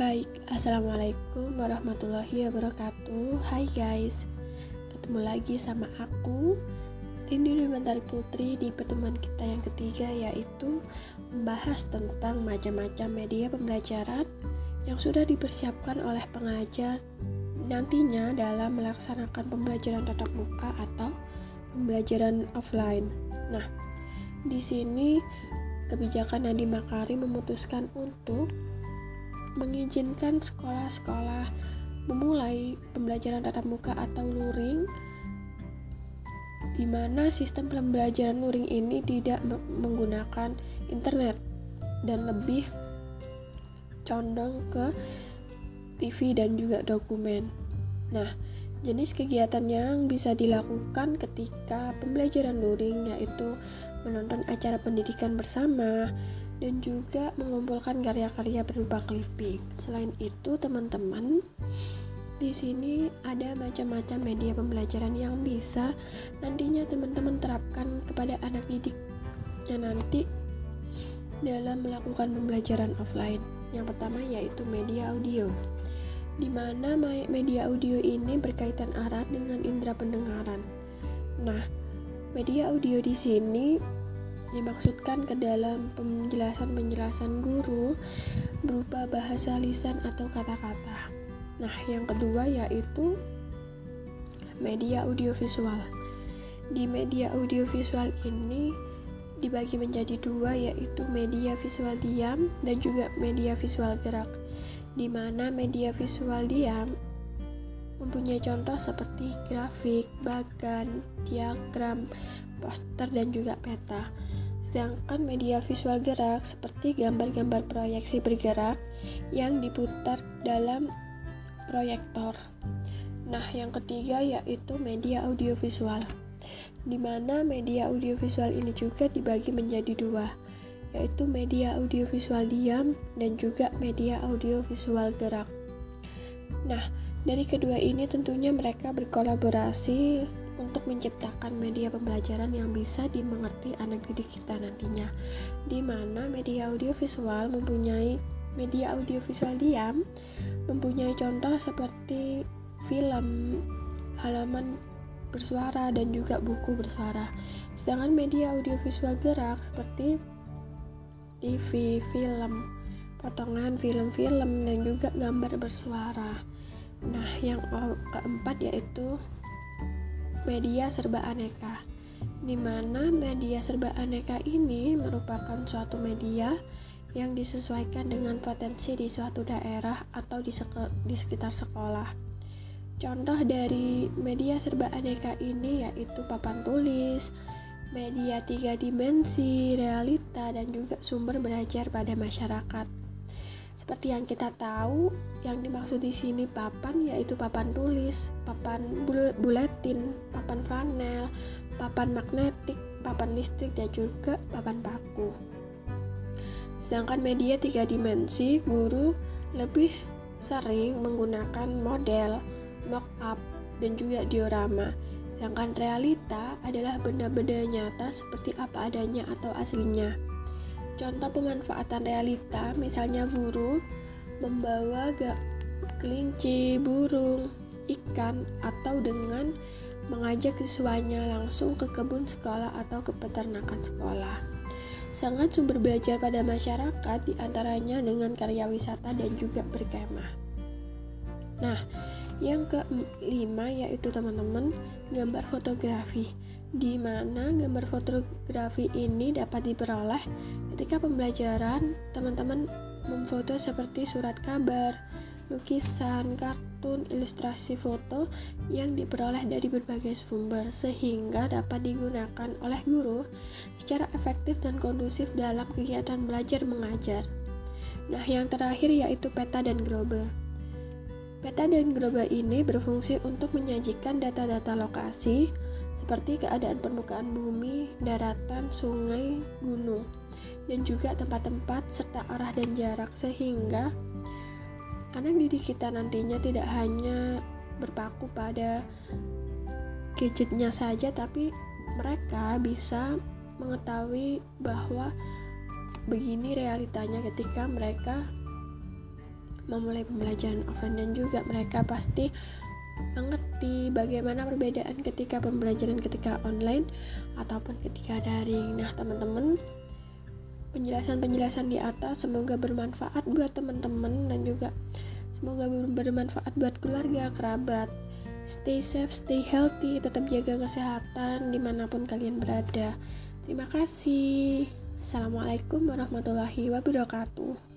Baik, Assalamualaikum warahmatullahi wabarakatuh Hai guys, ketemu lagi sama aku Rindu Mentari Putri di pertemuan kita yang ketiga yaitu membahas tentang macam-macam media pembelajaran yang sudah dipersiapkan oleh pengajar nantinya dalam melaksanakan pembelajaran tatap muka atau pembelajaran offline. Nah, di sini kebijakan Nadiem Makarim memutuskan untuk mengizinkan sekolah-sekolah memulai pembelajaran tatap muka atau luring di mana sistem pembelajaran luring ini tidak menggunakan internet dan lebih condong ke TV dan juga dokumen. Nah, jenis kegiatan yang bisa dilakukan ketika pembelajaran luring yaitu menonton acara pendidikan bersama dan juga mengumpulkan karya-karya berupa clipping. Selain itu, teman-teman di sini ada macam-macam media pembelajaran yang bisa nantinya teman-teman terapkan kepada anak didiknya nanti dalam melakukan pembelajaran offline. Yang pertama yaitu media audio. Di mana media audio ini berkaitan erat dengan indera pendengaran. Nah, media audio di sini dimaksudkan ke dalam penjelasan-penjelasan guru berupa bahasa lisan atau kata-kata. Nah, yang kedua yaitu media audiovisual. Di media audiovisual ini dibagi menjadi dua yaitu media visual diam dan juga media visual gerak. Di mana media visual diam mempunyai contoh seperti grafik, bagan, diagram, poster dan juga peta. Sedangkan media visual gerak seperti gambar-gambar proyeksi bergerak yang diputar dalam proyektor. Nah, yang ketiga yaitu media audiovisual, di mana media audiovisual ini juga dibagi menjadi dua, yaitu media audiovisual diam dan juga media audiovisual gerak. Nah, dari kedua ini tentunya mereka berkolaborasi untuk menciptakan media pembelajaran yang bisa dimengerti anak didik kita nantinya, di mana media audiovisual mempunyai media audiovisual diam mempunyai contoh seperti film, halaman bersuara, dan juga buku bersuara. Sedangkan media audiovisual gerak seperti TV, film, potongan film-film, dan juga gambar bersuara. Nah, yang keempat yaitu media serba aneka, di mana media serba aneka ini merupakan suatu media yang disesuaikan dengan potensi di suatu daerah atau di, di sekitar sekolah. Contoh dari media serba aneka ini yaitu papan tulis, media tiga dimensi, realita, dan juga sumber belajar pada masyarakat. Seperti yang kita tahu, yang dimaksud di sini papan yaitu papan tulis, papan buletin, papan flanel, papan magnetik, papan listrik, dan juga papan paku. Sedangkan media tiga dimensi, guru lebih sering menggunakan model, mock-up, dan juga diorama. Sedangkan realita adalah benda-benda nyata seperti apa adanya atau aslinya. Contoh pemanfaatan realita, misalnya guru membawa kelinci, burung, ikan, atau dengan mengajak siswanya langsung ke kebun sekolah atau ke peternakan sekolah sangat sumber belajar pada masyarakat di antaranya dengan karya wisata dan juga berkemah. Nah, yang kelima yaitu teman-teman gambar fotografi di mana gambar fotografi ini dapat diperoleh ketika pembelajaran teman-teman memfoto seperti surat kabar, lukisan, kartun, ilustrasi foto yang diperoleh dari berbagai sumber sehingga dapat digunakan oleh guru secara efektif dan kondusif dalam kegiatan belajar mengajar. Nah, yang terakhir yaitu peta dan grobe. Peta dan grobe ini berfungsi untuk menyajikan data-data lokasi seperti keadaan permukaan bumi, daratan, sungai, gunung, dan juga tempat-tempat serta arah dan jarak sehingga anak didik kita nantinya tidak hanya berpaku pada gadgetnya saja tapi mereka bisa mengetahui bahwa begini realitanya ketika mereka memulai pembelajaran offline. Dan juga mereka pasti mengerti bagaimana perbedaan ketika pembelajaran ketika online ataupun ketika daring. Nah, teman-teman, penjelasan-penjelasan di atas semoga bermanfaat buat teman-teman dan juga semoga bermanfaat buat keluarga, kerabat. Stay safe, stay healthy, tetap jaga kesehatan di mana pun kalian berada. Terima kasih. Assalamualaikum warahmatullahi wabarakatuh.